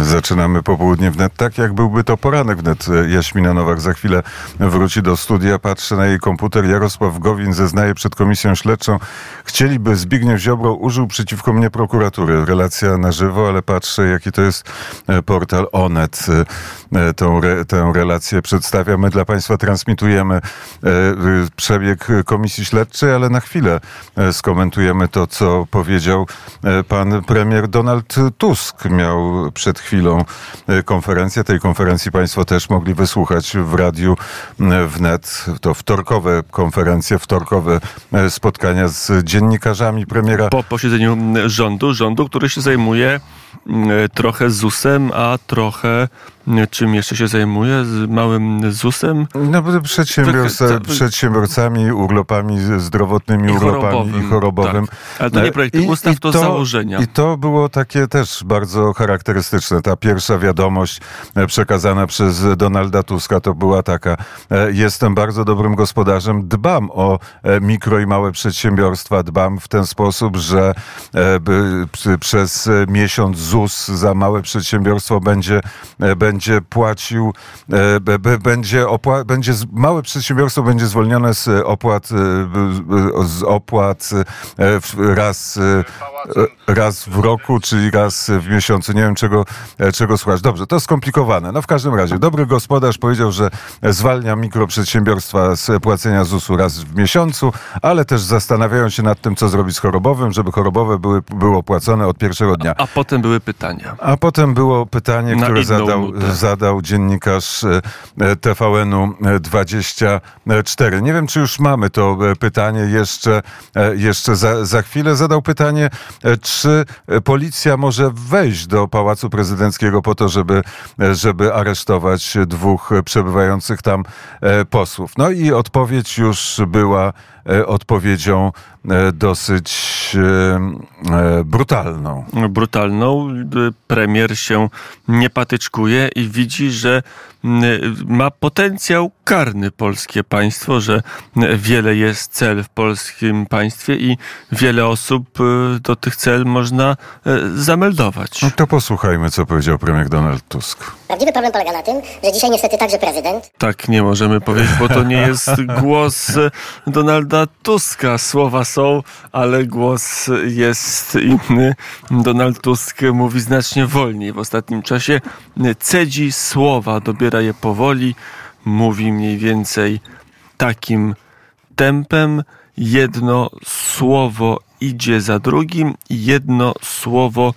Zaczynamy popołudnie wnet tak, jak byłby to poranek wnet. Jaśmina Nowak za chwilę wróci do studia. Patrzę na jej komputer. Jarosław Gowin zeznaje przed komisją śledczą. Chcieliby Zbigniew Ziobro użył przeciwko mnie prokuratury. Relacja na żywo, ale patrzę, jaki to jest e, portal Onet. E, tą, re, tę relację przedstawia. My dla Państwa transmitujemy e, przebieg komisji śledczej, ale na chwilę skomentujemy to, co powiedział pan premier Donald Tusk. Miał przed przed chwilą e, konferencję. Tej konferencji Państwo też mogli wysłuchać w radiu wnet. To wtorkowe konferencje, wtorkowe e, spotkania z dziennikarzami premiera. Po posiedzeniu rządu, rządu, który się zajmuje trochę ZUS-em, a trochę czym jeszcze się zajmuje? Z małym ZUS-em? No, przedsiębiorca, przedsiębiorcami, urlopami zdrowotnymi, I urlopami i chorobowym. Tak. Ale to nie projekt I, ustaw, i to, to założenia. I to było takie też bardzo charakterystyczne. Ta pierwsza wiadomość e, przekazana przez Donalda Tuska to była taka. E, jestem bardzo dobrym gospodarzem, dbam o e, mikro i małe przedsiębiorstwa, dbam w ten sposób, że przez miesiąc ZUS za małe przedsiębiorstwo będzie, będzie będzie płacił, e, będzie, opła, będzie małe przedsiębiorstwo będzie zwolnione z opłat, e, z opłat e, raz, raz w roku, czyli raz w miesiącu. Nie wiem, czego, czego słuchać. Dobrze, to skomplikowane. No w każdym razie, dobry gospodarz powiedział, że zwalnia mikroprzedsiębiorstwa z płacenia ZUS-u raz w miesiącu, ale też zastanawiają się nad tym, co zrobić z chorobowym, żeby chorobowe były, było płacone od pierwszego dnia. A, a potem były pytania. A potem było pytanie, które zadał, zadał dziennikarz e, e, TVN-u 24. Nie wiem, czy już mamy to e, pytanie jeszcze, jeszcze za, za chwilę. Zadał pytanie, czy policja może wejść do Pałacu Prezydenckiego po to, żeby, żeby aresztować dwóch przebywających tam posłów. No i odpowiedź już była odpowiedzią dosyć brutalną. Brutalną. Premier się nie patyczkuje i widzi, że ma potencjał karny polskie państwo, że wiele jest cel w polskim państwie i wiele osób do tych cel można zameldować. No to posłuchajmy, co powiedział premier Donald Tusk. Prawdziwy problem polega na tym, że dzisiaj niestety także prezydent. Tak nie możemy powiedzieć, bo to nie jest głos Donalda Tuska. Słowa są, ale głos jest inny. Donald Tusk mówi znacznie wolniej w ostatnim czasie. Cedzi słowa, dobiera je powoli, mówi mniej więcej takim tempem. Jedno słowo idzie za drugim, jedno słowo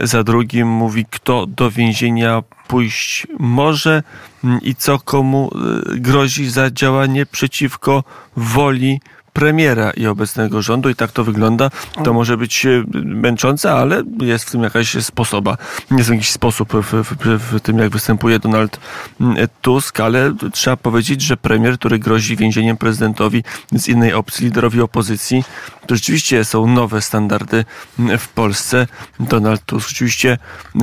za drugim mówi, kto do więzienia pójść może mm, i co komu y, grozi za działanie przeciwko woli premiera i obecnego rządu i tak to wygląda. To może być e, męczące, ale jest w tym jakaś sposoba. Jest jakiś sposób w, w, w, tym, jak występuje Donald mm, Tusk, ale trzeba powiedzieć, że premier, który grozi więzieniem prezydentowi z innej opcji, liderowi opozycji, to rzeczywiście są nowe standardy mm, w Polsce. Donald Tusk rzeczywiście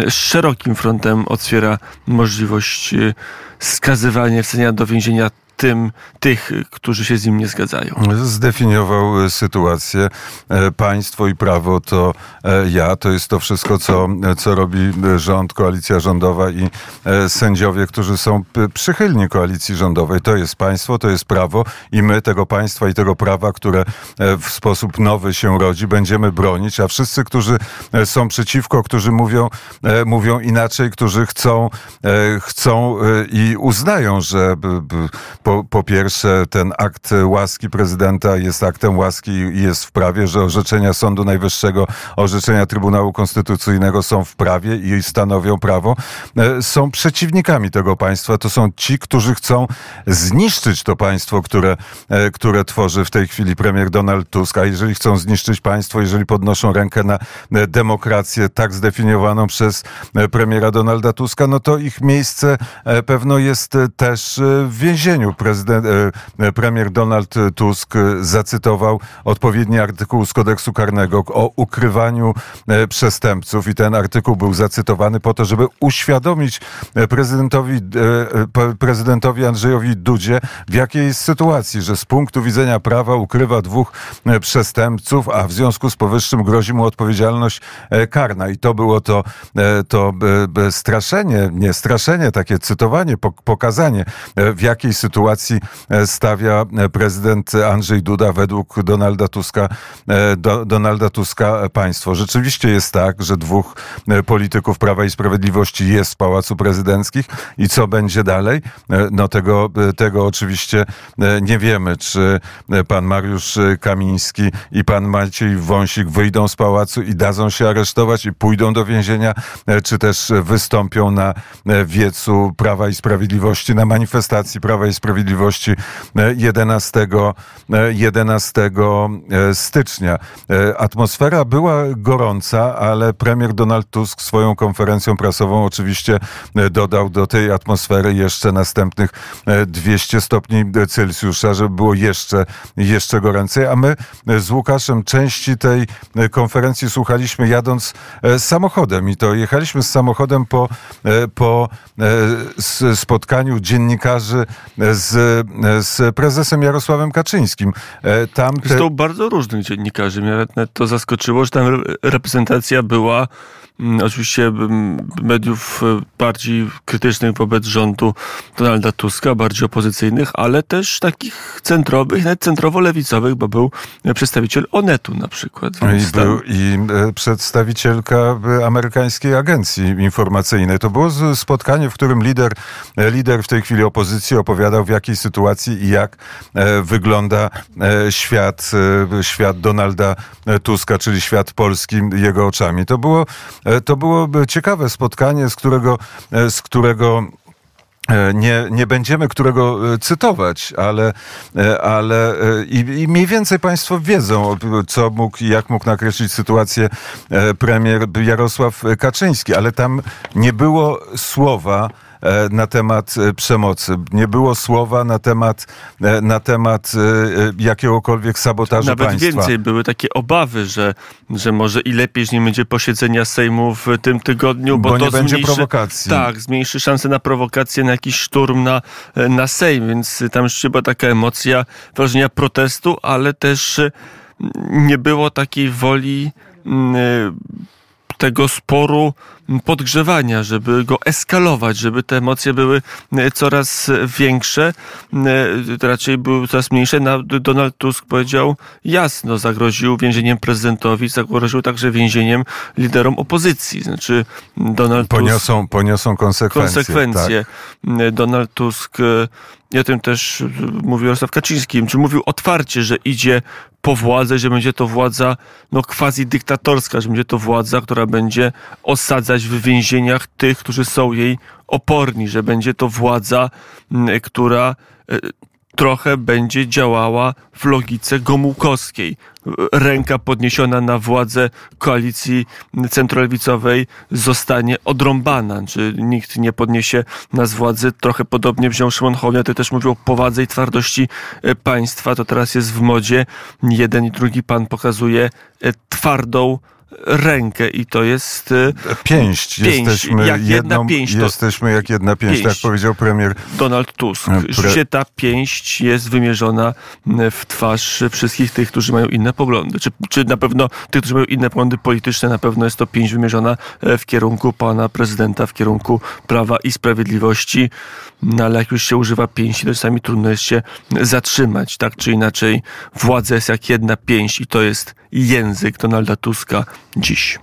szerokim frontem otwiera możliwość e, skazywania, wcenia do więzienia tym, tych, którzy się z nim nie zgadzają. Zdefiniował e, sytuację. E, państwo i prawo to e, ja. To jest to wszystko, co, co robi rząd, koalicja rządowa i sędziowie, którzy są przychylni koalicji rządowej. To jest państwo, to jest prawo i my tego państwa i tego prawa, które w sposób nowy się rodzi, będziemy bronić, a wszyscy, którzy są przeciwko, którzy mówią, mówią inaczej, którzy chcą, chcą i uznają, że po po, po pierwsze, ten akt łaski prezydenta jest aktem łaski i jest w prawie, że orzeczenia Sądu Najwyższego, orzeczenia Trybunału Konstytucyjnego są w prawie i stanowią prawo. E, są przeciwnikami tego państwa. To są ci, którzy chcą zniszczyć to państwo, które, e, które tworzy w tej chwili premier Donald Tusk. A jeżeli chcą zniszczyć państwo, jeżeli podnoszą rękę na e, demokrację tak zdefiniowaną przez premiera Donalda Tuska, no to ich miejsce pewno jest też w więzieniu prezydent, e, premier Donald Tusk zacytował odpowiedni artykuł z kodeksu karnego o ukrywaniu e, przestępców i ten artykuł był zacytowany po to, żeby uświadomić prezydentowi, prezydentowi Andrzejowi Dudzie, w jakiej jest sytuacji, że z punktu widzenia prawa ukrywa dwóch przestępców, a w związku z powyższym grozi mu odpowiedzialność karna. I to było to, to straszenie, nie straszenie, takie cytowanie, pokazanie, e, w jakiej sytuacji e, stawia e, prezydent Andrzej Duda według Donalda Tuska, do, Donalda Tuska państwo. Rzeczywiście jest tak, że dwóch polityków Prawa i Sprawiedliwości jest w Pałacu Prezydenckich i co będzie dalej? No tego, tego oczywiście nie wiemy, czy pan Mariusz Kamiński i pan Maciej Wąsik wyjdą z pałacu i dadzą się aresztować i pójdą do więzienia, czy też wystąpią na wiecu Prawa i Sprawiedliwości, na manifestacji Prawa i Sprawiedliwości 11, e, 11 e, e, stycznia. Atmosfera była gorąca, ale premier Donald Tusk swoją konferencją prasową oczywiście dodał do tej atmosfery jeszcze następnych 200 stopni Celsjusza, żeby było jeszcze, jeszcze goręcej. A my z Łukaszem części tej konferencji słuchaliśmy jadąc samochodem i to jechaliśmy z samochodem po, po spotkaniu dziennikarzy z prezesem Jarosławem Kaczyńskim. E, tam te... Zresztą bardzo różnych dziennikarzy. Mnie to zaskoczyło, że tam reprezentacja była Mm, oczywiście mm, mediów e, bardziej krytycznych wobec rządu Donalda Tuska, bardziej opozycyjnych, ale też takich centrowych, nawet centrowo-lewicowych, bo był przedstawiciel Onetu na przykład. I, był, I e, przedstawicielka amerykańskiej agencji informacyjnej. To było spotkanie, w którym lider, lider w tej chwili opozycji opowiadał, jakiej sytuacji i jak wygląda świat, świat Donalda Tuska, czyli świat polski jego oczami. To było E, to było ciekawe spotkanie, z którego, e, z którego e, nie, nie będziemy którego cytować, ale, ale i, i mniej więcej Państwo wiedzą, co mógł jak mógł nakreślić sytuację premier Jarosław Kaczyński, ale tam nie było słowa E, na temat e, przemocy. Nie było słowa na temat, e, na temat jakiegokolwiek sabotażu Nawet państwa. Nawet więcej, były takie obawy, że, że może i lepiej, że nie będzie posiedzenia Sejmu w tym tygodniu, bo, bo to nie będzie zmniejszy, prowokacji. Tak, zmniejszy szanse na prowokację, na jakiś szturm na, na Sejm, więc tam jeszcze była taka emocja wrażenia protestu, ale też nie było takiej woli tego sporu podgrzewania, żeby go eskalować, żeby te emocje były e, coraz większe, e, raczej były coraz mniejsze. Donald Tusk powiedział jasno, zagroził więzieniem prezydentowi, zagroził także więzieniem liderom opozycji. Znaczy Donald poniosą, Tusk... Poniosą konsekwencje. Konsekwencje. Tak. Donald Tusk i o tym też mówił Jarosław Kaczyński, czy mówił otwarcie, że idzie po władzę, że będzie to władza no, quasi dyktatorska, że będzie to władza, która będzie osadzać w więzieniach tych, którzy są jej oporni, że będzie to władza, która e, trochę będzie działała w logice gomułkowskiej. Ręka podniesiona na władzę koalicji centrolewicowej zostanie odrąbana. Czy nikt nie podniesie nas władzy? Trochę podobnie wziął Szymon Hołownia, ty też mówił o powadze i twardości e, państwa. To teraz jest w modzie. Jeden i drugi pan pokazuje e, twardą rękę i to jest e, pięść. pięść. Jesteśmy jak jedną, jedna pięść. Jesteśmy jak jedna pięść, pięść. tak powiedział premier Donald Tusk. E, pre... ta pięść jest wymierzona w twarz wszystkich tych, którzy mają inne poglądy. Czy, czy na pewno tych, którzy mają inne poglądy polityczne, na pewno jest to pięść wymierzona e, w kierunku pana prezydenta, w kierunku Prawa i Sprawiedliwości. No ale jak już się używa pięści, to czasami trudno jest się zatrzymać. Tak czy inaczej, władza jest jak jedna pięść i to jest język Donalda Tuska dziś.